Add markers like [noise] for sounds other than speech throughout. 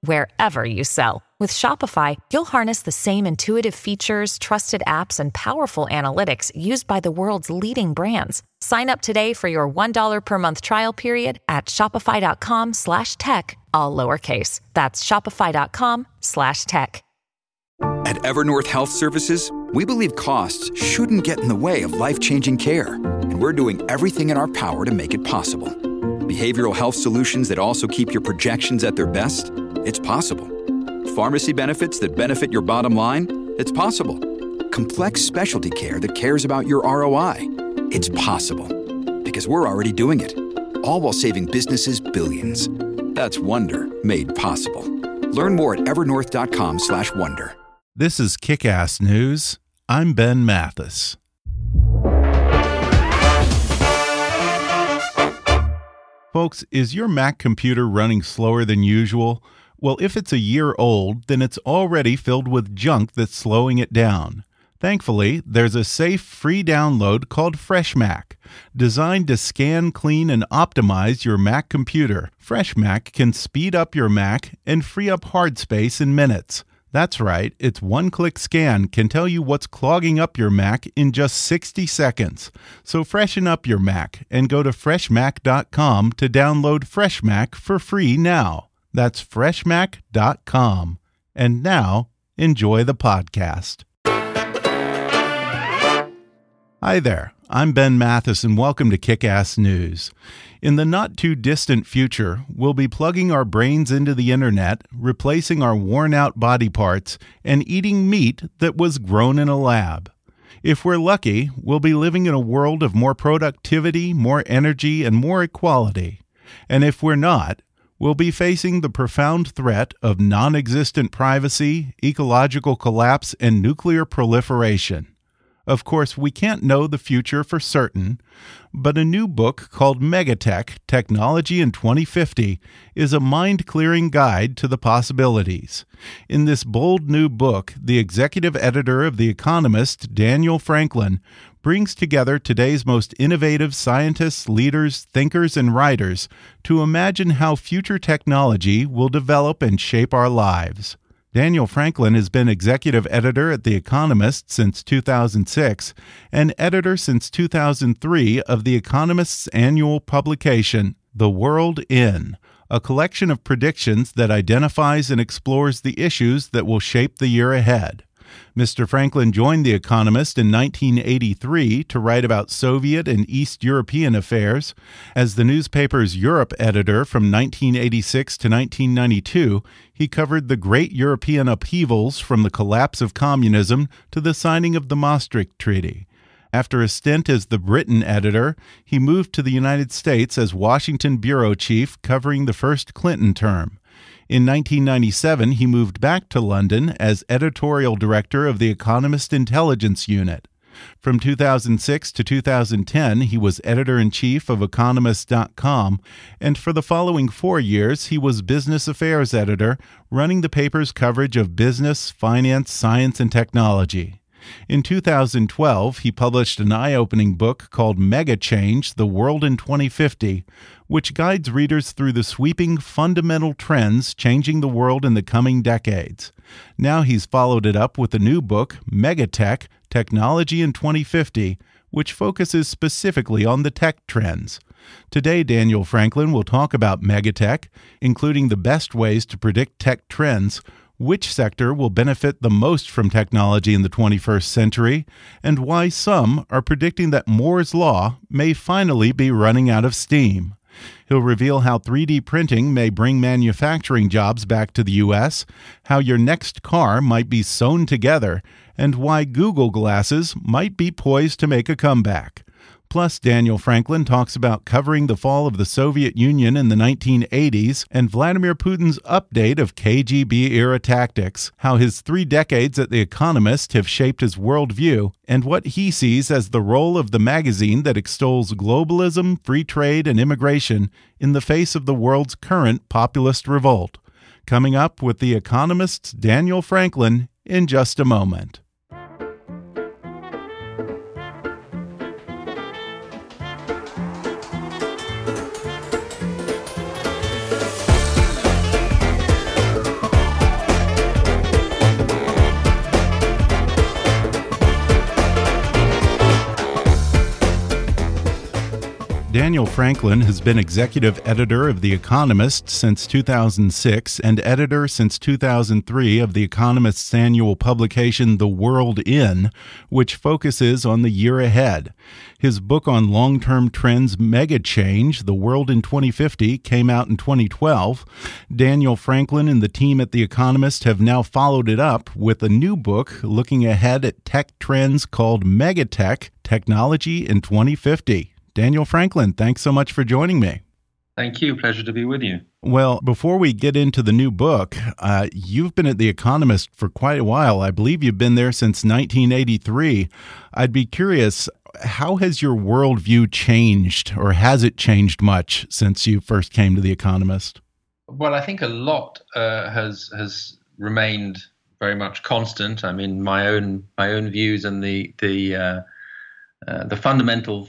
wherever you sell. With Shopify, you'll harness the same intuitive features, trusted apps, and powerful analytics used by the world's leading brands. Sign up today for your $1 per month trial period at shopify.com slash tech, all lowercase. That's shopify.com slash tech. At Evernorth Health Services, we believe costs shouldn't get in the way of life-changing care, and we're doing everything in our power to make it possible. Behavioral health solutions that also keep your projections at their best? It's possible. Pharmacy benefits that benefit your bottom line? It's possible. Complex specialty care that cares about your ROI? It's possible. Because we're already doing it. All while saving businesses billions. That's Wonder made possible. Learn more at evernorth.com/wonder. This is Kick-Ass News. I'm Ben Mathis. Folks, is your Mac computer running slower than usual? Well, if it's a year old, then it's already filled with junk that's slowing it down. Thankfully, there's a safe free download called FreshMac. Designed to scan, clean, and optimize your Mac computer, FreshMac can speed up your Mac and free up hard space in minutes. That's right, its one click scan can tell you what's clogging up your Mac in just 60 seconds. So freshen up your Mac and go to freshmac.com to download FreshMac for free now. That's freshmac.com. And now, enjoy the podcast. Hi there, I'm Ben Mathis, and welcome to Kick Ass News. In the not too distant future, we'll be plugging our brains into the internet, replacing our worn out body parts, and eating meat that was grown in a lab. If we're lucky, we'll be living in a world of more productivity, more energy, and more equality. And if we're not, we'll be facing the profound threat of non existent privacy, ecological collapse, and nuclear proliferation. Of course, we can't know the future for certain, but a new book called Megatech Technology in 2050 is a mind clearing guide to the possibilities. In this bold new book, the executive editor of The Economist, Daniel Franklin, brings together today's most innovative scientists, leaders, thinkers, and writers to imagine how future technology will develop and shape our lives. Daniel Franklin has been executive editor at The Economist since 2006 and editor since 2003 of The Economist's annual publication, The World In, a collection of predictions that identifies and explores the issues that will shape the year ahead. Mr. Franklin joined The Economist in 1983 to write about Soviet and East European affairs. As the newspaper's Europe editor from 1986 to 1992, he covered the great European upheavals from the collapse of communism to the signing of the Maastricht Treaty. After a stint as the Britain editor, he moved to the United States as Washington bureau chief covering the first Clinton term. In 1997, he moved back to London as editorial director of the Economist Intelligence Unit. From 2006 to 2010, he was editor in chief of Economist.com, and for the following four years, he was business affairs editor, running the paper's coverage of business, finance, science, and technology. In 2012, he published an eye opening book called Mega Change The World in 2050, which guides readers through the sweeping fundamental trends changing the world in the coming decades. Now he's followed it up with a new book, Megatech Technology in 2050, which focuses specifically on the tech trends. Today, Daniel Franklin will talk about megatech, including the best ways to predict tech trends which sector will benefit the most from technology in the 21st century, and why some are predicting that Moore's Law may finally be running out of steam. He'll reveal how 3D printing may bring manufacturing jobs back to the U.S., how your next car might be sewn together, and why Google Glasses might be poised to make a comeback. Plus, Daniel Franklin talks about covering the fall of the Soviet Union in the 1980s and Vladimir Putin's update of KGB era tactics, how his three decades at The Economist have shaped his worldview, and what he sees as the role of the magazine that extols globalism, free trade, and immigration in the face of the world's current populist revolt. coming up with The Economist's Daniel Franklin in just a moment. Daniel Franklin has been executive editor of The Economist since 2006 and editor since 2003 of The Economist's annual publication The World In, which focuses on the year ahead. His book on long term trends, Mega Change The World in 2050, came out in 2012. Daniel Franklin and the team at The Economist have now followed it up with a new book looking ahead at tech trends called Megatech Technology in 2050. Daniel Franklin, thanks so much for joining me. Thank you. Pleasure to be with you. Well, before we get into the new book, uh, you've been at The Economist for quite a while. I believe you've been there since 1983. I'd be curious, how has your worldview changed, or has it changed much since you first came to The Economist? Well, I think a lot uh, has has remained very much constant. I mean, my own my own views and the the uh, uh the fundamental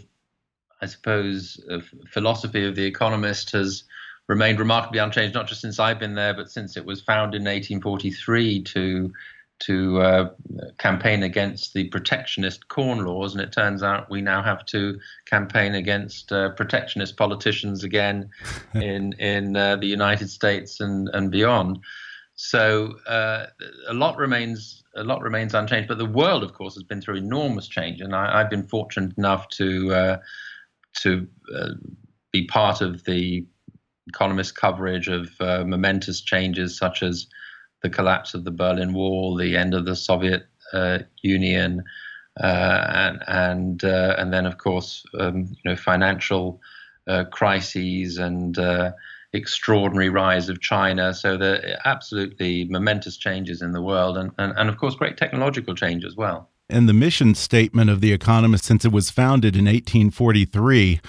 I suppose, uh, philosophy of The Economist has remained remarkably unchanged, not just since I've been there, but since it was founded in 1843 to to uh, campaign against the protectionist corn laws, and it turns out we now have to campaign against uh, protectionist politicians again [laughs] in in uh, the United States and and beyond. So uh, a lot remains a lot remains unchanged, but the world, of course, has been through enormous change, and I, have been fortunate enough to uh, to uh, be part of the Economist coverage of uh, momentous changes such as the collapse of the Berlin Wall, the end of the Soviet uh, Union, uh, and and uh, and then of course um, you know financial uh, crises and extraordinary rise of China. So the absolutely momentous changes in the world, and, and, and of course great technological change as well. And the mission statement of The Economist, since it was founded in 1843,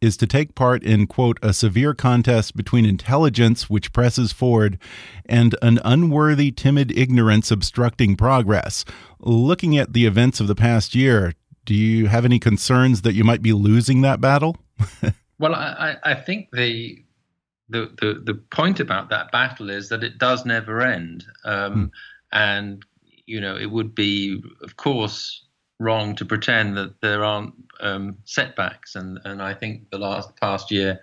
is to take part in, quote, a severe contest between intelligence, which presses forward, and an unworthy, timid ignorance obstructing progress. Looking at the events of the past year, do you have any concerns that you might be losing that battle? [laughs] well, I, I think the, the, the the point about that battle is that it does never end, um, hmm. and you know, it would be, of course, wrong to pretend that there aren't um, setbacks, and and I think the last past year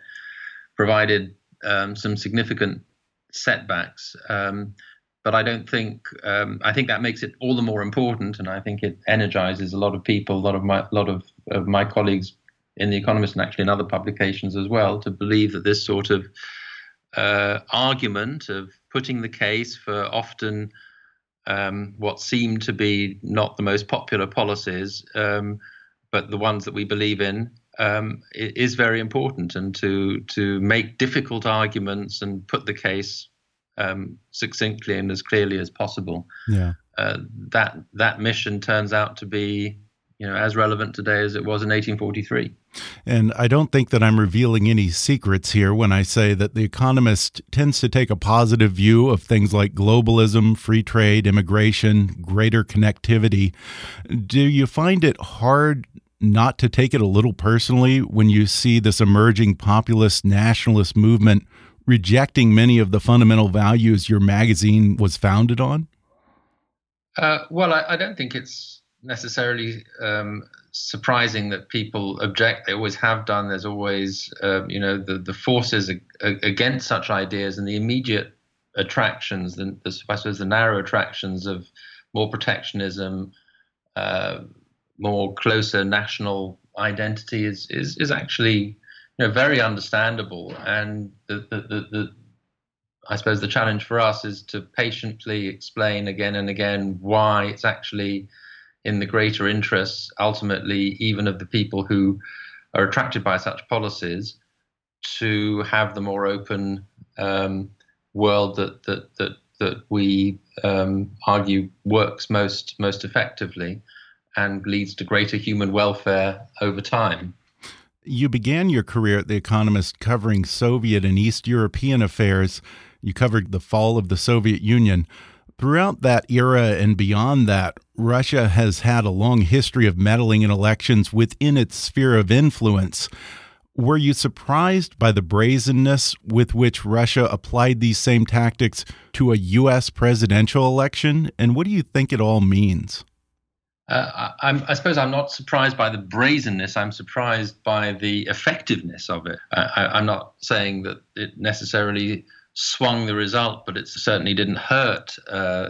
provided um, some significant setbacks. Um, but I don't think um, I think that makes it all the more important, and I think it energizes a lot of people, a lot of my a lot of, of my colleagues in the Economist and actually in other publications as well, to believe that this sort of uh, argument of putting the case for often um, what seem to be not the most popular policies, um, but the ones that we believe in, um, is very important. And to to make difficult arguments and put the case um, succinctly and as clearly as possible. Yeah. Uh, that that mission turns out to be you know as relevant today as it was in 1843. And I don't think that I'm revealing any secrets here when I say that The Economist tends to take a positive view of things like globalism, free trade, immigration, greater connectivity. Do you find it hard not to take it a little personally when you see this emerging populist nationalist movement rejecting many of the fundamental values your magazine was founded on? Uh, well, I, I, don't think it's necessarily um, surprising that people object. They always have done. There's always, uh, you know, the, the forces against such ideas and the immediate attractions, the, the, I suppose the narrow attractions of more protectionism, uh, more closer national identity is, is, is actually, you know, very understandable. And the, the, the, the I suppose the challenge for us is to patiently explain again and again why it's actually in the greater interests, ultimately, even of the people who are attracted by such policies, to have the more open um, world that that that that we um, argue works most most effectively and leads to greater human welfare over time. You began your career at The Economist covering Soviet and East European affairs. You covered the fall of the Soviet Union. Throughout that era and beyond that, Russia has had a long history of meddling in elections within its sphere of influence. Were you surprised by the brazenness with which Russia applied these same tactics to a U.S. presidential election? And what do you think it all means? Uh, I, I, suppose I'm not surprised by the brazenness. I'm surprised by the effectiveness of it. I, am not saying that it necessarily swung the result, but it certainly didn't hurt. Uh,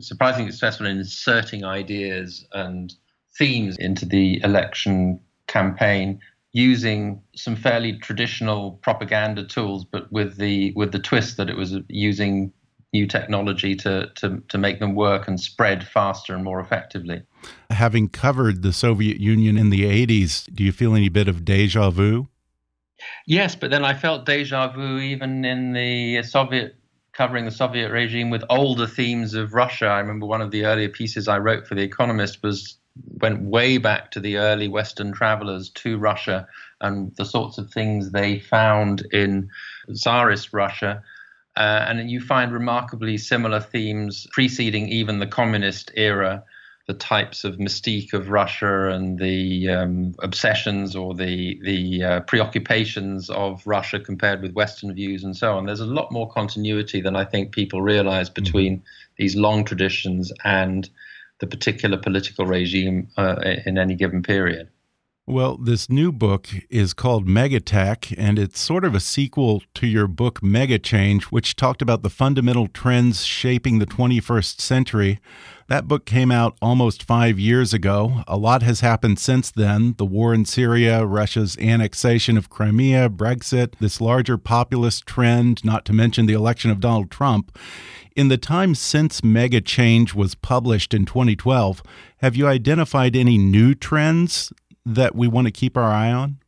surprisingly successful in inserting ideas and themes into the election campaign using some fairly traditional propaganda tools, but with the with the twist that it was using new technology to, to, to make them work and spread faster and more effectively. Having covered the Soviet Union in the 80s, do you feel any bit of deja vu? Yes, but then I felt deja vu even in the Soviet covering the Soviet regime with older themes of Russia. I remember one of the earlier pieces I wrote for The Economist was went way back to the early Western travelers to Russia and the sorts of things they found in Tsarist Russia uh, and you find remarkably similar themes preceding even the communist era, the types of mystique of Russia and the um, obsessions or the the uh, preoccupations of Russia compared with Western views and so on. There's a lot more continuity than I think people realize mm-hmm. between mm-hmm. these long traditions and the particular political regime uh, in any given period. Well, this new book is called Megatech, and it's sort of a sequel to your book Mega Change, which talked about the fundamental trends shaping the 21st century. That book came out almost five years ago. A lot has happened since then the war in Syria, Russia's annexation of Crimea, Brexit, this larger populist trend, not to mention the election of Donald Trump. In the time since Mega Change was published in 2012, have you identified any new trends that we want to keep our eye on?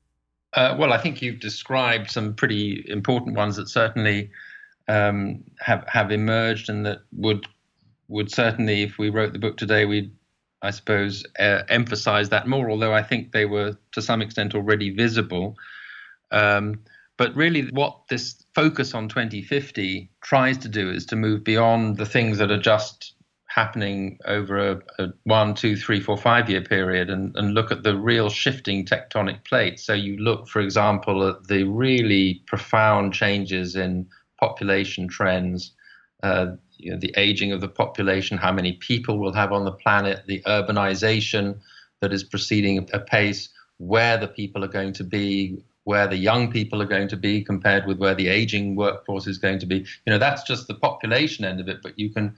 Uh, well, I think you've described some pretty important ones that certainly um, have have emerged, and that would would certainly, if we wrote the book today, we'd I suppose uh, emphasize that more. Although I think they were to some extent already visible. Um, but really, what this focus on 2050 tries to do is to move beyond the things that are just happening over a, a, one, two, three, four, five year period and, and look at the real shifting tectonic plates. So you look, for example, at the really profound changes in population trends, uh, you know, the aging of the population, how many people we'll have on the planet, the urbanization that is proceeding apace, where the people are going to be, where the young people are going to be compared with where the aging workforce is going to be. You know, that's just the population end of it, but you can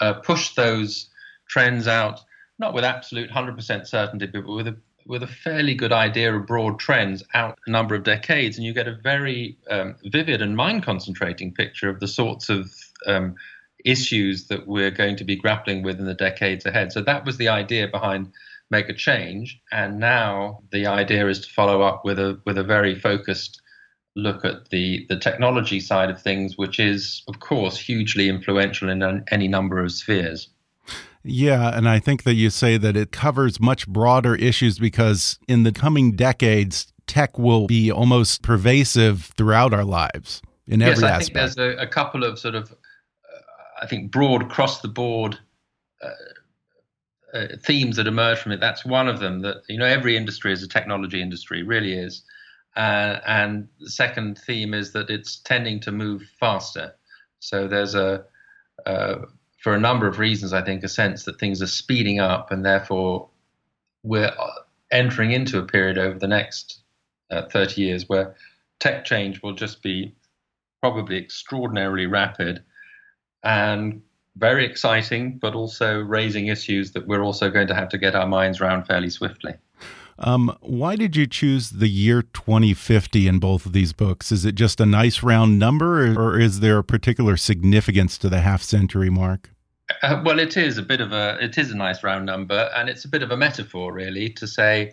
uh, push those trends out, not with absolute 100% certainty, but with a with a fairly good idea of broad trends out a number of decades, and you get a very um, vivid and mind concentrating picture of the sorts of um, issues that we're going to be grappling with in the decades ahead. So that was the idea behind Mega Change, and now the idea is to follow up with a with a very focused look at the, the technology side of things, which is, of course, hugely influential in any number of spheres. Yeah, and I think that you say that it covers much broader issues because in the coming decades, tech will be almost pervasive throughout our lives in every aspect. yes, I think there's a, a couple of sort of, uh, I think, broad across the board. Uh, uh, themes that emerge from it. That's one of them. That you know, every industry is a technology industry, really is. Uh, and the second theme is that it's tending to move faster. So there's a, uh, for a number of reasons, I think, a sense that things are speeding up, and therefore we're entering into a period over the next uh, 30 years where tech change will just be probably extraordinarily rapid and very exciting, but also raising issues that we're also going to have to get our minds around fairly swiftly. Um, why did you choose the year 2050 in both of these books? Is it just a nice round number, or, is there a particular significance to the half century mark? Uh, well, it is a bit of a it is a nice round number, and it's a bit of a metaphor, really, to say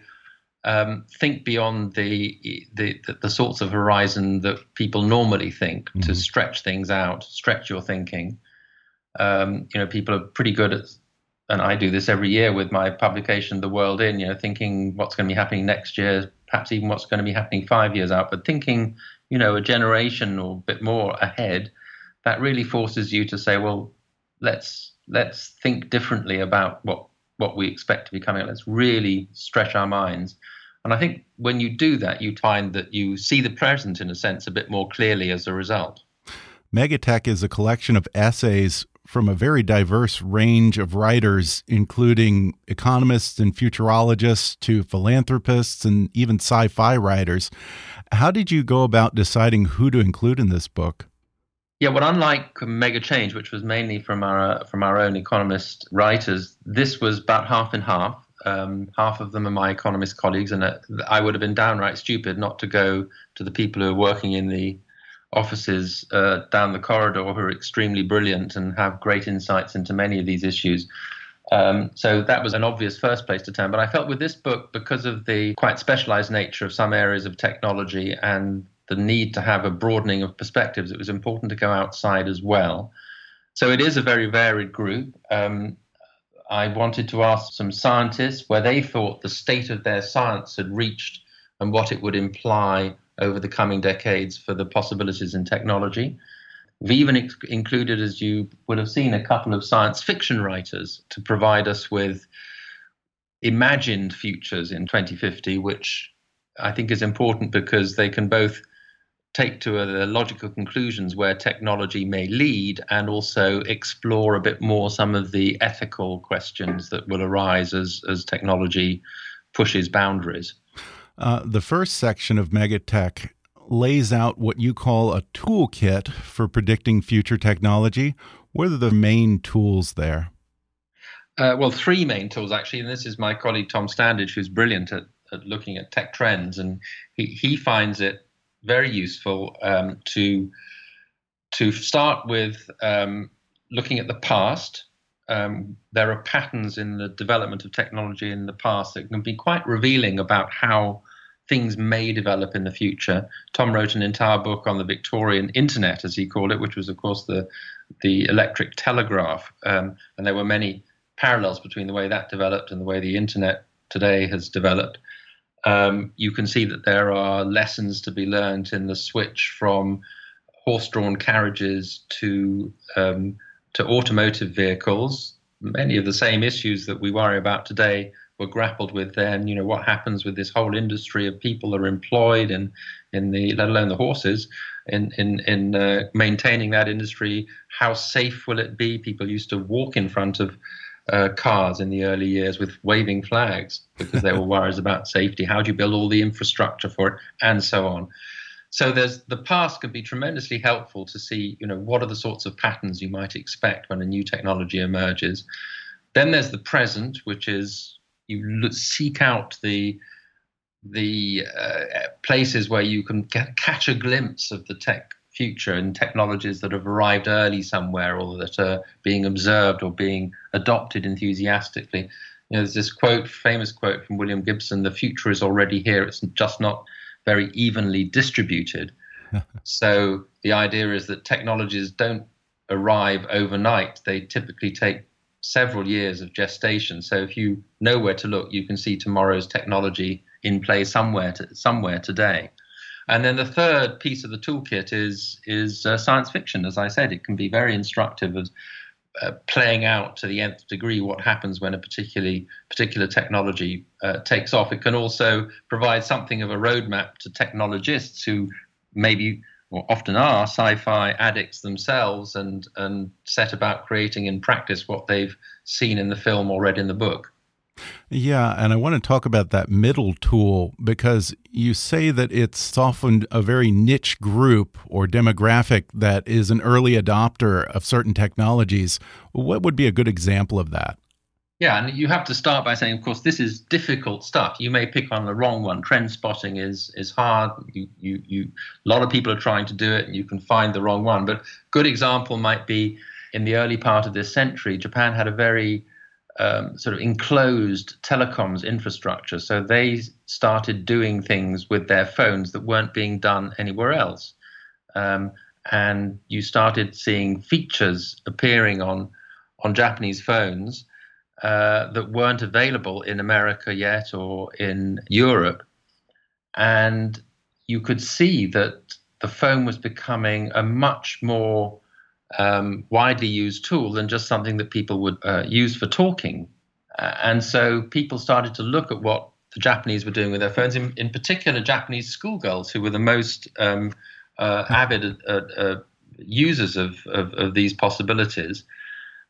um, think beyond the, the, the the sorts of horizon that people normally think mm -hmm. to mm-hmm. stretch things out, stretch your thinking. Um, you know, people are pretty good at and I do this every year with my publication, The World In, you know, thinking what's going to be happening next year, perhaps even what's going to be happening five years out, but thinking, you know, a generation or a bit more ahead. that really forces you to say, well, let's let's think differently about what what we expect to be coming. Let's really stretch our minds. And I think when you do that, you find that you see the present in a sense a bit more clearly as a result. Megatech is a collection of essays from a very diverse range of writers, including economists and futurologists to philanthropists and even sci fi writers. How did you go about deciding who to include in this book? Yeah, well, unlike Mega Change, which was mainly from our from our own economist writers, this was about half and half. Um, half of them are my economist colleagues, and uh, I would have been downright stupid not to go to the people who are working in the offices uh, down the corridor who are extremely brilliant and have great insights into many of these issues. Um, so that was an obvious first place to turn. But I felt with this book, because of the quite specialized nature of some areas of technology and the need to have a broadening of perspectives, it was important to go outside as well. So it is a very varied group. Um, I wanted to ask some scientists where they thought the state of their science had reached and what it would imply over the coming decades for the possibilities in technology. We've even ex- included, as you would have seen, a couple of science fiction writers to provide us with imagined futures in 2050, which I think is important because they can both take to the logical conclusions where technology may lead and also explore a bit more some of the ethical questions that will arise as, as technology pushes boundaries. Uh, the first section of Megatech lays out what you call a toolkit for predicting future technology. What are the main tools there? Uh, well, three main tools actually, and this is my colleague Tom Standage, who's brilliant at, at looking at tech trends, and he, he finds it very useful um, to to start with um, looking at the past. Um, there are patterns in the development of technology in the past that can be quite revealing about how things may develop in the future. Tom wrote an entire book on the Victorian internet, as he called it, which was, of course, the the electric telegraph, um, and there were many parallels between the way that developed and the way the internet today has developed um, you can see that there are lessons to be learned in the switch from horse-drawn carriages to um, to automotive vehicles. Many of the same issues that we worry about today were grappled with then. You know, what happens with this whole industry of people that are employed in in the let alone the horses in in in uh, maintaining that industry. How safe will it be? People used to walk in front of uh, cars in the early years with waving flags because there were worries about safety. How do you build all the infrastructure for it, and so on. So there's the past can be tremendously helpful to see, you know, what are the sorts of patterns you might expect when a new technology emerges. Then there's the present, which is you look, seek out the the uh, places where you can get, catch a glimpse of the tech future and technologies that have arrived early somewhere or that are being observed or being adopted enthusiastically. You know, there's this quote, famous quote from William Gibson: "The future is already here. It's just not very evenly distributed." [laughs] so the idea is that technologies don't arrive overnight. They typically take several years of gestation. So if you know where to look, you can see tomorrow's technology in play somewhere to, somewhere today. And then the third piece of the toolkit is is uh, science fiction. As I said, it can be very instructive as uh, playing out to the nth degree what happens when a particularly particular technology uh, takes off. It can also provide something of a roadmap to technologists who maybe or often are sci-fi addicts themselves and and set about creating in practice what they've seen in the film or read in the book. Yeah, and I want to talk about that middle tool because you say that it's often a very niche group or demographic that is an early adopter of certain technologies. What would be a good example of that? Yeah, and you have to start by saying, of course, this is difficult stuff. You may pick on the wrong one. Trend spotting is is hard. You you you. A lot of people are trying to do it, and you can find the wrong one. But good example might be in the early part of this century, Japan had a very um, sort of enclosed telecoms infrastructure. So they started doing things with their phones that weren't being done anywhere else. Um, and you started seeing features appearing on on Japanese phones uh, that weren't available in America yet or in Europe. And you could see that the phone was becoming a much more um, widely used tool than just something that people would uh, use for talking. Uh, and so people started to look at what the Japanese were doing with their phones, in, in particular, Japanese schoolgirls who were the most um, uh, avid uh, users of, of, of, these possibilities.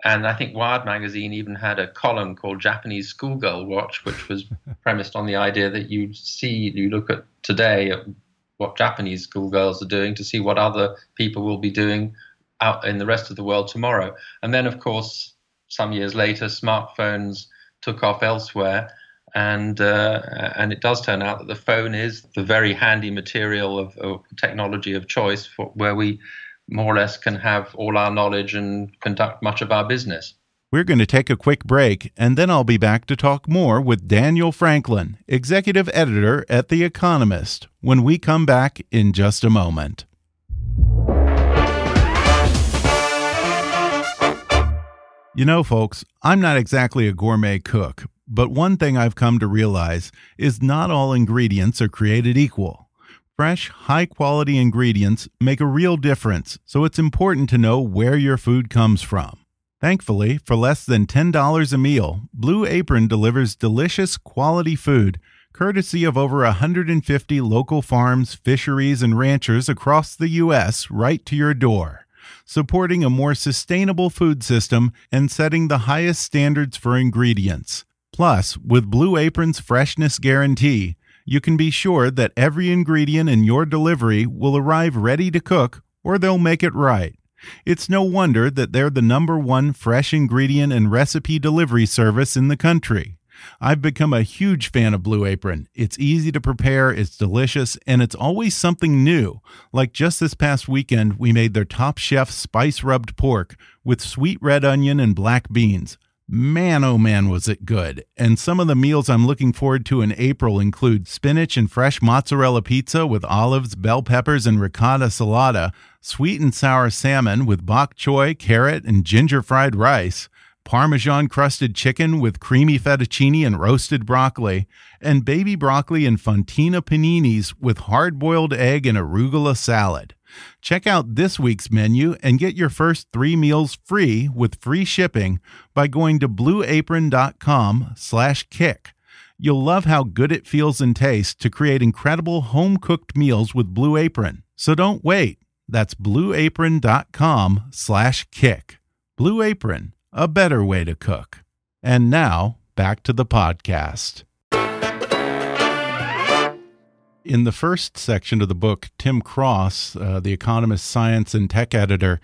And I think Wired magazine even had a column called Japanese Schoolgirl Watch, which was [laughs] premised on the idea that you see, you look at today at what Japanese schoolgirls are doing to see what other people will be doing out in the rest of the world tomorrow. And then, of course, some years later, smartphones took off elsewhere. And uh, and it does turn out that the phone is the very handy material of, of technology of choice for where we more or less can have all our knowledge and conduct much of our business. We're going to take a quick break, and then I'll be back to talk more with Daniel Franklin, executive editor at The Economist, when we come back in just a moment. You know, folks, I'm not exactly a gourmet cook, but one thing I've come to realize is not all ingredients are created equal. Fresh, high quality ingredients make a real difference, so it's important to know where your food comes from. Thankfully, for less than $10 a meal, Blue Apron delivers delicious, quality food courtesy of over 150 local farms, fisheries, and ranchers across the U.S. right to your door, supporting a more sustainable food system and setting the highest standards for ingredients. Plus, with Blue Apron's freshness guarantee, you can be sure that every ingredient in your delivery will arrive ready to cook or they'll make it right. It's no wonder that they're the number one fresh ingredient and recipe delivery service in the country. I've become a huge fan of Blue Apron. It's easy to prepare, it's delicious, and it's always something new. Like just this past weekend, we made their top chef spice rubbed pork with sweet red onion and black beans. Man, oh man, was it good. And some of the meals I'm looking forward to in April include spinach and fresh mozzarella pizza with olives, bell peppers, and ricotta salata, sweet and sour salmon with bok choy, carrot, and ginger fried rice, Parmesan crusted chicken with creamy fettuccine and roasted broccoli, and baby broccoli and fontina paninis with hard boiled egg and arugula salad. Check out this week's menu and get your first three meals free with free shipping by going to blueapron.com slash kick. You'll love how good it feels and tastes to create incredible home-cooked meals with Blue Apron. So don't wait. That's blueapron.com slash kick. Blue Apron, a better way to cook. And now, back to the podcast. In the first section of the book, Tim Cross, uh, the Economist science and tech editor,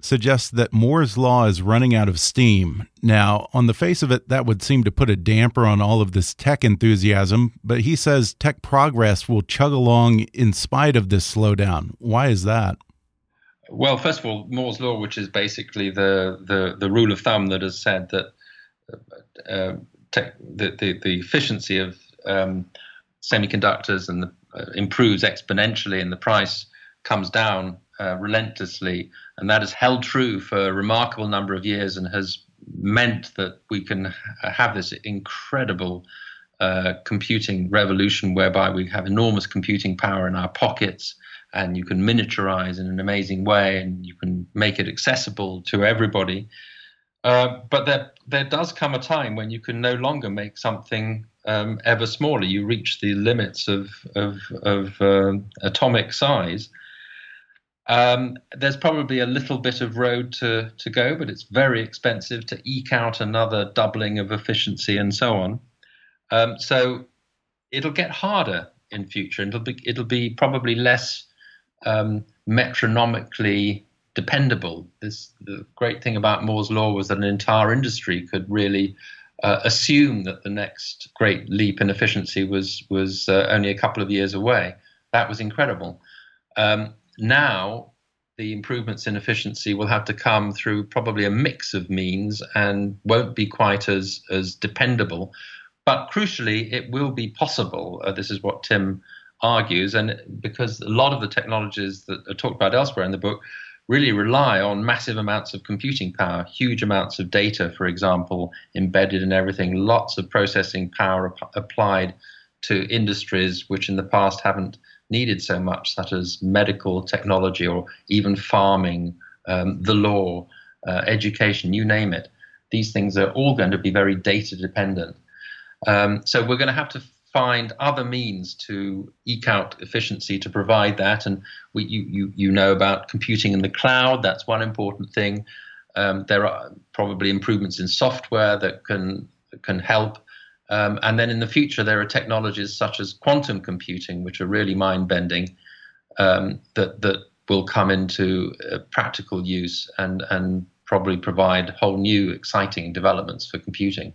suggests that Moore's Law is running out of steam. Now, on the face of it, that would seem to put a damper on all of this tech enthusiasm, but he says tech progress will chug along in spite of this slowdown. Why is that? Well, first of all, Moore's Law, which is basically the, the, the rule of thumb that has said that uh, tech, the, the, the efficiency of um, semiconductors and the, uh, improves exponentially and the price comes down uh, relentlessly. And that has held true for a remarkable number of years and has meant that we can have this incredible uh, computing revolution whereby we have enormous computing power in our pockets and you can miniaturize in an amazing way and you can make it accessible to everybody. Uh, but there, there does come a time when you can no longer make something um, ever smaller. You reach the limits of of, of uh, atomic size. Um, there's probably a little bit of road to, to go, but it's very expensive to eke out another doubling of efficiency and so on. Um, so it'll get harder in future, it'll be it'll be probably less um, metronomically dependable. This the great thing about Moore's law was that an entire industry could really uh, assume that the next great leap in efficiency was was uh, only a couple of years away. That was incredible. Um, now the improvements in efficiency will have to come through probably a mix of means and won't be quite as as dependable. But crucially, it will be possible. Uh, this is what Tim argues, and because a lot of the technologies that are talked about elsewhere in the book really rely on massive amounts of computing power, huge amounts of data, for example, embedded in everything, lots of processing power ap- applied to industries which in the past haven't needed so much, such as medical technology or even farming um, the law, uh, education, you name it. These things are all going to be very data dependent. Um, so we're going to have to find other means to eke out efficiency to provide that. And we, you, you, you know about computing in the cloud. That's one important thing. Um, there are probably improvements in software that can can help. Um, and then in the future, there are technologies such as quantum computing, which are really mind bending, um, that that will come into uh, practical use and and probably provide whole new exciting developments for computing.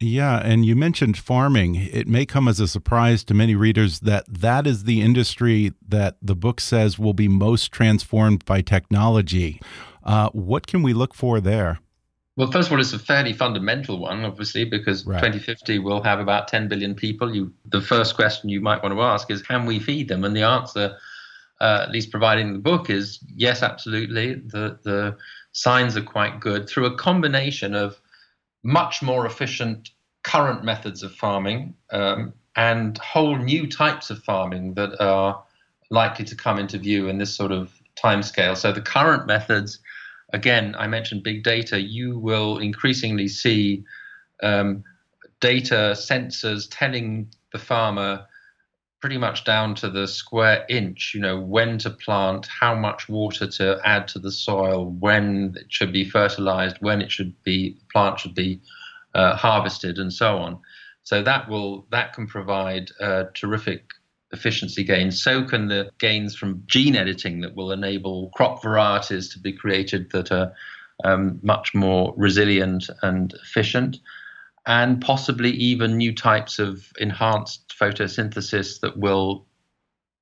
Yeah, and you mentioned farming. It may come as a surprise to many readers that that is the industry that the book says will be most transformed by technology. Uh, what can we look for there? Well, first of all, it's a fairly fundamental one, obviously, because right. 2050 will have about 10 billion people. You, the first question you might want to ask is, can we feed them? And the answer, uh, at least providing the book, is yes, absolutely. The the signs are quite good through a combination of much more efficient current methods of farming um, and whole new types of farming that are likely to come into view in this sort of timescale. So the current methods, again, I mentioned big data. You will increasingly see um, data sensors telling the farmer pretty much down to the square inch, you know, when to plant, how much water to add to the soil, when it should be fertilized, when it should be plant should be uh, harvested, and so on. So that will that can provide uh, terrific efficiency gains. So can the gains from gene editing that will enable crop varieties to be created that are um, much more resilient and efficient and possibly even new types of enhanced photosynthesis that will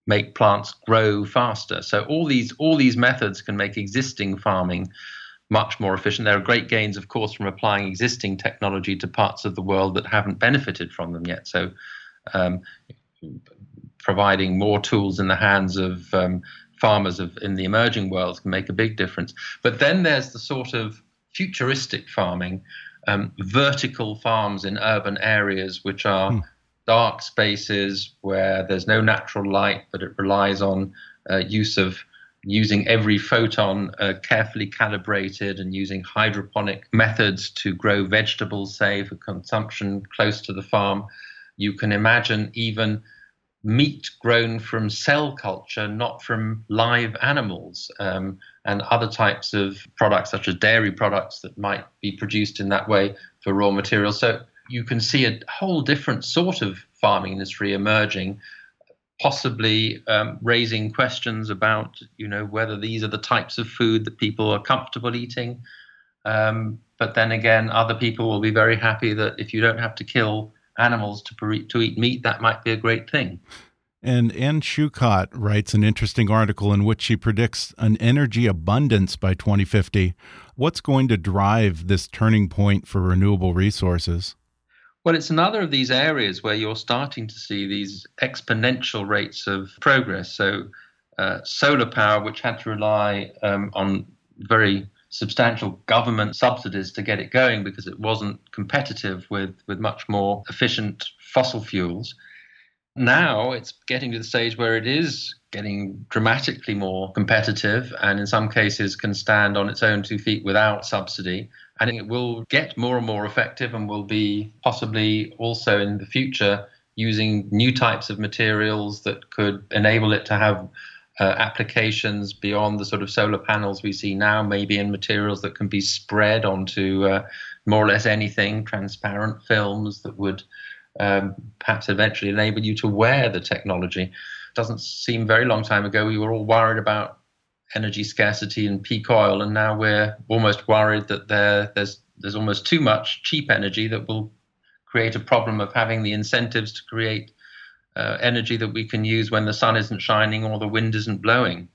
make plants grow faster. So all these all these methods can make existing farming much more efficient. There are great gains, of course, from applying existing technology to parts of the world that haven't benefited from them yet. So um, providing more tools in the hands of um, farmers of, in the emerging world can make a big difference. But then there's the sort of futuristic farming um, vertical farms in urban areas, which are mm. Dark spaces where there's no natural light, but it relies on uh, use of using every photon uh, carefully calibrated and using hydroponic methods to grow vegetables, say, for consumption close to the farm. You can imagine even meat grown from cell culture, not from live animals, um, and other types of products, such as dairy products, that might be produced in that way for raw materials. So you can see a whole different sort of farming industry emerging, possibly um, raising questions about, you know, whether these are the types of food that people are comfortable eating. Um, but then again, other people will be very happy that if you don't have to kill animals to, to eat meat, that might be a great thing. And Anne Schukat writes an interesting article in which she predicts an energy abundance by 2050. What's going to drive this turning point for renewable resources? Well, it's another of these areas where you're starting to see these exponential rates of progress. So, uh, solar power, which had to rely um, on very substantial government subsidies to get it going because it wasn't competitive with, with much more efficient fossil fuels. Now it's getting to the stage where it is getting dramatically more competitive and in some cases can stand on its own two feet without subsidy. And it will get more and more effective and will be possibly also in the future using new types of materials that could enable it to have uh, applications beyond the sort of solar panels we see now, maybe in materials that can be spread onto uh, more or less anything, transparent films that would um, perhaps eventually enable you to wear the technology. Doesn't seem very long time ago we were all worried about energy scarcity and peak oil, and now we're almost worried that there, there's there's almost too much cheap energy that will create a problem of having the incentives to create uh, energy that we can use when the sun isn't shining or the wind isn't blowing.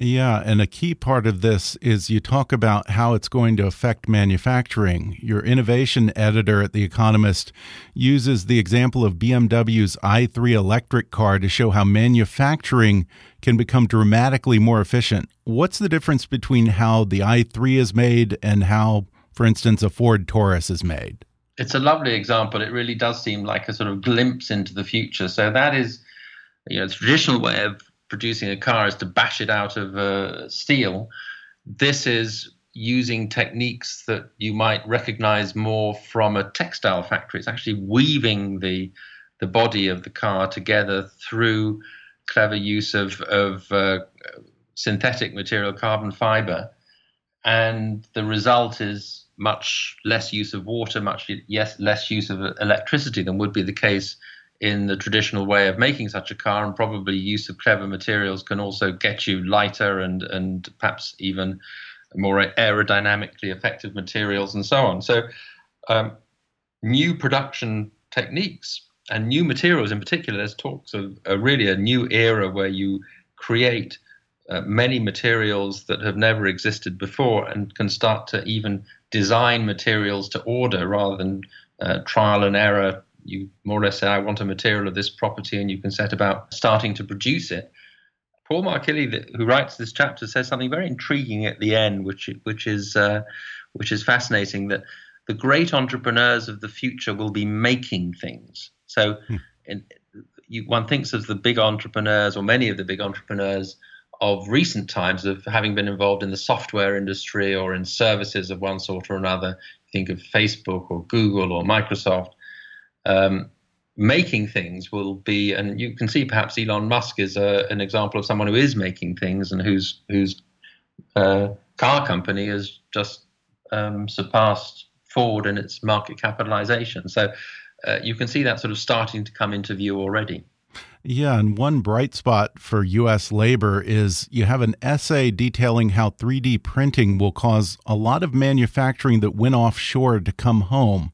Yeah, and a key part of this is you talk about how it's going to affect manufacturing. Your innovation editor at The Economist uses the example of BMW's i3 electric car to show how manufacturing can become dramatically more efficient. What's the difference between how the i3 is made and how, for instance, a Ford Taurus is made? it's a lovely example. It really does seem like a sort of glimpse into the future. So that is, you know, the traditional way of producing a car is to bash it out of uh, steel. this is using techniques that you might recognize more from a textile factory. It's actually weaving the the body of the car together through clever use of of uh, synthetic material, carbon fiber, and the result is much less use of water, much yes, less use of electricity than would be the case in the traditional way of making such a car, and probably use of clever materials can also get you lighter and and perhaps even more aerodynamically effective materials and so on. So, um, new production techniques and new materials in particular. There's talks of really a new era where you create uh, many materials that have never existed before and can start to even design materials to order rather than uh, trial and error you more or less say, I want a material of this property, and you can set about starting to produce it. Paul Markillie, who writes this chapter, says something very intriguing at the end, which which is uh, which is fascinating. That the great entrepreneurs of the future will be making things. So, hmm. in, you, one thinks of the big entrepreneurs, or many of the big entrepreneurs of recent times, of having been involved in the software industry or in services of one sort or another. Think of Facebook or Google or Microsoft um, making things will be, and you can see perhaps Elon Musk is a, an example of someone who is making things and whose whose uh, car company has just um, surpassed Ford in its market capitalization. So uh, you can see that sort of starting to come into view already. Yeah, and one bright spot for U.S. labor is you have an essay detailing how 3D printing will cause a lot of manufacturing that went offshore to come home.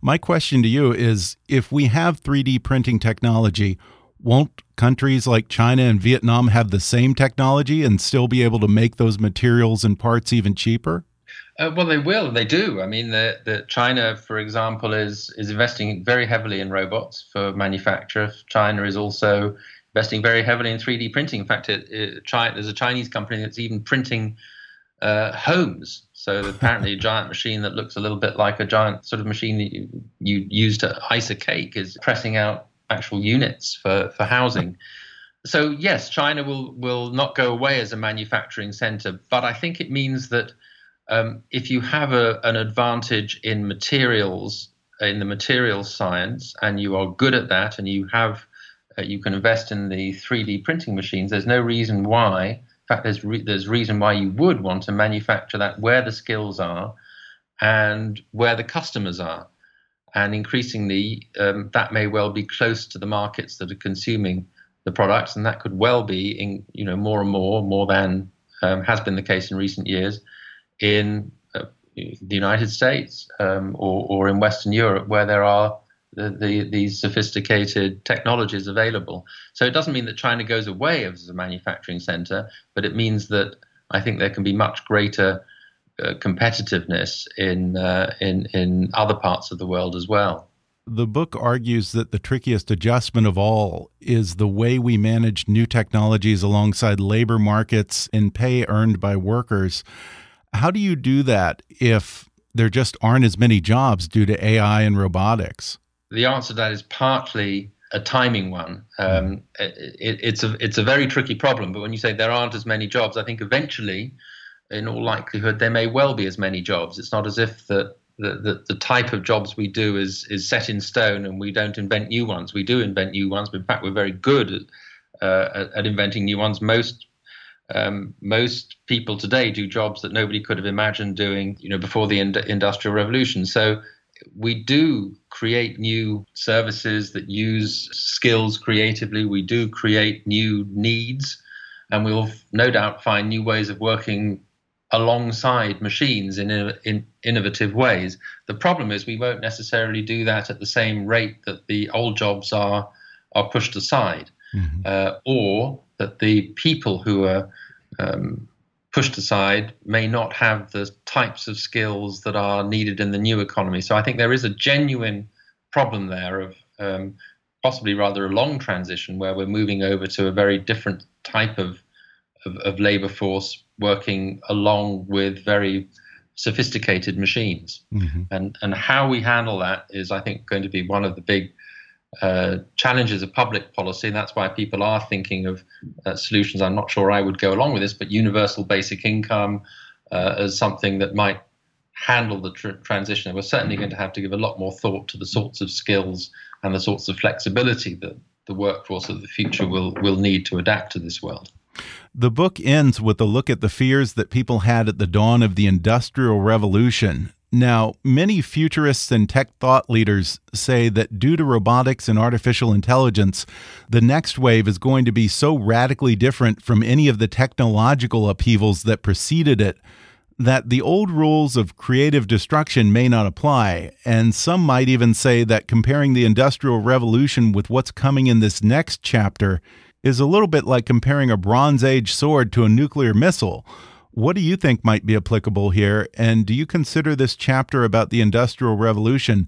My question to you is if we have 3D printing technology, won't countries like China and Vietnam have the same technology and still be able to make those materials and parts even cheaper? Uh, well, they will. They do. I mean, the, the China, for example, is is investing very heavily in robots for manufacture. China is also investing very heavily in 3D printing. In fact, it, it, China, there's a Chinese company that's even printing uh, homes so apparently, a giant machine that looks a little bit like a giant sort of machine that you, you use to ice a cake is pressing out actual units for, for housing. So yes, China will will not go away as a manufacturing center, but I think it means that um, if you have a, an advantage in materials in the materials science and you are good at that and you have uh, you can invest in the 3D printing machines, there's no reason why fact, there's re- there's reason why you would want to manufacture that where the skills are and where the customers are, and increasingly um, that may well be close to the markets that are consuming the products, and that could well be in you know more and more, more than um, has been the case in recent years, in uh, the United States um, or, or in Western Europe, where there are the, the, these sophisticated technologies available. So it doesn't mean that China goes away as a manufacturing center, but it means that I think there can be much greater uh, competitiveness in, uh, in, in other parts of the world as well. The book argues that the trickiest adjustment of all is the way we manage new technologies alongside labor markets and pay earned by workers. How do you do that if there just aren't as many jobs due to AI and robotics? The answer to that is partly a timing one. Um, it, it's a it's a very tricky problem. But when you say there aren't as many jobs, I think eventually, in all likelihood, there may well be as many jobs. It's not as if the the, the, the type of jobs we do is is set in stone and we don't invent new ones. We do invent new ones, but in fact, we're very good at, uh, at, inventing new ones. Most um, most people today do jobs that nobody could have imagined doing, you know, before the ind- industrial revolution. So we do create new services that use skills creatively. We do create new needs, and we'll no doubt find new ways of working alongside machines in, in innovative ways. The problem is we won't necessarily do that at the same rate that the old jobs are are pushed aside, mm-hmm. uh, or that the people who are um, pushed aside may not have the types of skills that are needed in the new economy. So I think there is a genuine problem there of um, possibly rather a long transition where we're moving over to a very different type of, of, of labor force working along with very sophisticated machines. Mm-hmm. And, and how we handle that is, I think, going to be one of the big uh, challenges of public policy, and that's why people are thinking of uh, solutions. I'm not sure I would go along with this, but universal basic income, uh, as something that might handle the tr- transition. We're certainly going to have to give a lot more thought to the sorts of skills and the sorts of flexibility that the workforce of the future will will need to adapt to this world. The book ends with a look at the fears that people had at the dawn of the Industrial Revolution. Now, many futurists and tech thought leaders say that due to robotics and artificial intelligence, the next wave is going to be so radically different from any of the technological upheavals that preceded it that the old rules of creative destruction may not apply. And some might even say that comparing the Industrial Revolution with what's coming in this next chapter is a little bit like comparing a Bronze Age sword to a nuclear missile. What do you think might be applicable here? And do you consider this chapter about the Industrial Revolution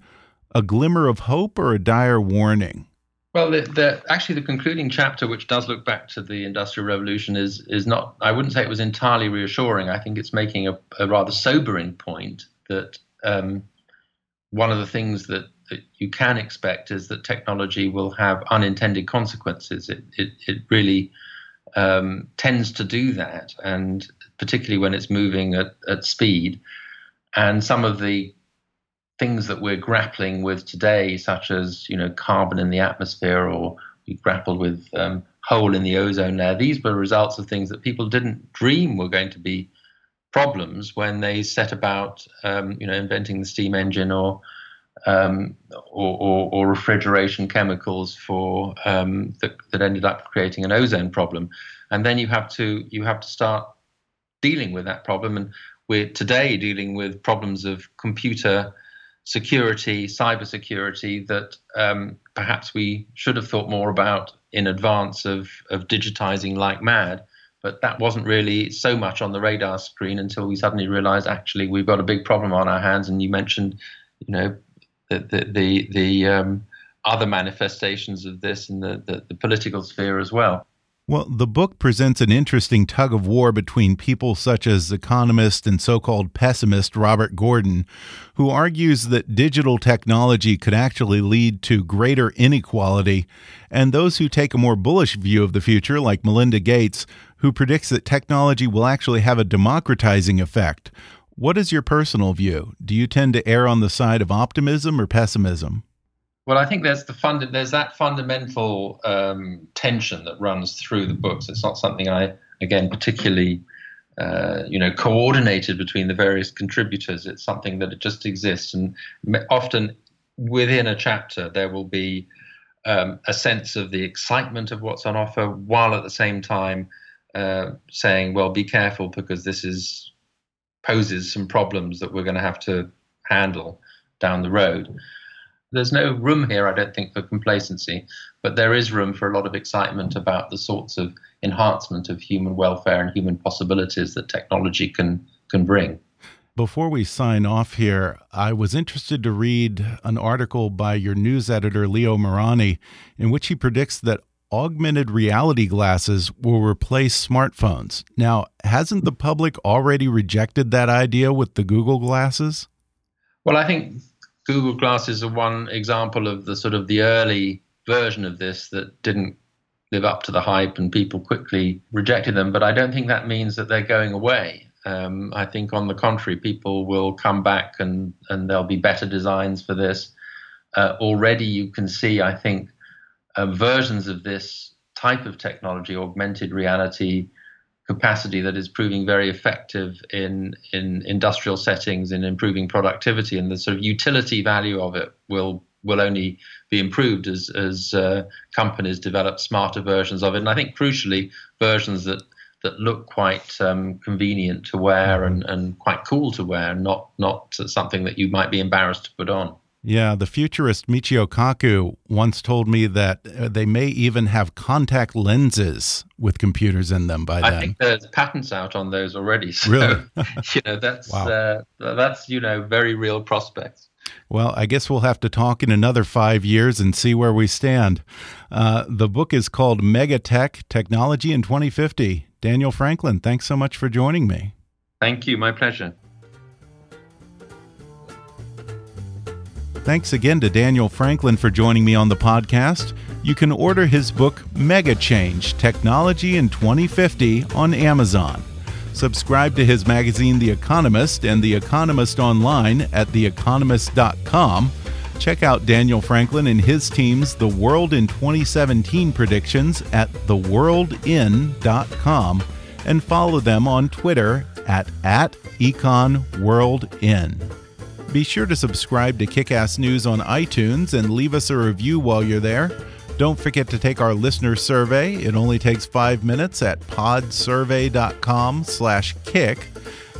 a glimmer of hope or a dire warning? Well, the, the, actually, the concluding chapter, which does look back to the Industrial Revolution, is is not. I wouldn't say it was entirely reassuring. I think it's making a, a rather sobering point that um, one of the things that, that you can expect is that technology will have unintended consequences. It it, it really um, tends to do that, and particularly when it's moving at, at speed. And some of the things that we're grappling with today, such as you know carbon in the atmosphere, or we grappled with um, hole in the ozone layer. These were results of things that people didn't dream were going to be problems when they set about um, you know inventing the steam engine or um, or, or, or, refrigeration chemicals for um, that, that ended up creating an ozone problem, and then you have to you have to start dealing with that problem. And we're today dealing with problems of computer security, cyber security that um, perhaps we should have thought more about in advance of, of digitizing like mad. But that wasn't really so much on the radar screen until we suddenly realized actually we've got a big problem on our hands. And you mentioned, you know, the the the, the um, other manifestations of this in the, the, the political sphere as well. Well, the book presents an interesting tug of war between people such as economist and so called pessimist Robert Gordon, who argues that digital technology could actually lead to greater inequality, and those who take a more bullish view of the future, like Melinda Gates, who predicts that technology will actually have a democratizing effect. What is your personal view? Do you tend to err on the side of optimism or pessimism? Well, I think there's the fund, there's that fundamental um, tension that runs through the books. It's not something I, again, particularly, uh, you know, coordinated between the various contributors. It's something that it just exists, and often within a chapter there will be um, a sense of the excitement of what's on offer, while at the same time uh, saying, "Well, be careful because this is poses some problems that we're going to have to handle down the road." There's no room here, I don't think, for complacency, but there is room for a lot of excitement about the sorts of enhancement of human welfare and human possibilities that technology can can bring. Before we sign off here, I was interested to read an article by your news editor, Leo Mirani, in which he predicts that augmented reality glasses will replace smartphones. Now, hasn't the public already rejected that idea with the Google glasses? Well, I think Google Glasses are one example of the sort of the early version of this that didn't live up to the hype and people quickly rejected them. But I don't think that means that they're going away. Um, I think, on the contrary, people will come back and, and there'll be better designs for this. Uh, already, you can see, I think, uh, versions of this type of technology, augmented reality, capacity that is proving very effective in in industrial settings in improving productivity and the sort of utility value of it will will only be improved as as uh, companies develop smarter versions of it and I think crucially versions that that look quite um, convenient to wear and, and quite cool to wear not not something that you might be embarrassed to put on. Yeah, the futurist Michio Kaku once told me that uh, they may even have contact lenses with computers in them by then. I think there's patents out on those already. [laughs] So, really? [laughs] you know, that's wow. uh, that's you know very real prospects. Well, I guess we'll have to talk in another five years and see where we stand. Uh, the book is called Megatech Technology in 2050. Daniel Franklin, thanks so much for joining me. Thank you. My pleasure. Thanks again to Daniel Franklin for joining me on the podcast. You can order his book, Mega Change Technology in 2050, on Amazon. Subscribe to his magazine, The Economist, and The Economist Online at TheEconomist.com. Check out Daniel Franklin and his team's The World in 2017 predictions at TheWorldIn.com and follow them on Twitter at, at EconWorldIn. Be sure to subscribe to Kickass News on iTunes and leave us a review while you're there. Don't forget to take our listener survey. It only takes five minutes at podsurvey.com/kick.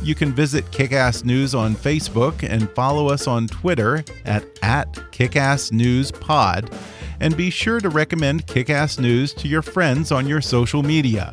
You can visit Kickass News on Facebook and follow us on Twitter at, at KickassNewsPod. And be sure to recommend Kickass News to your friends on your social media.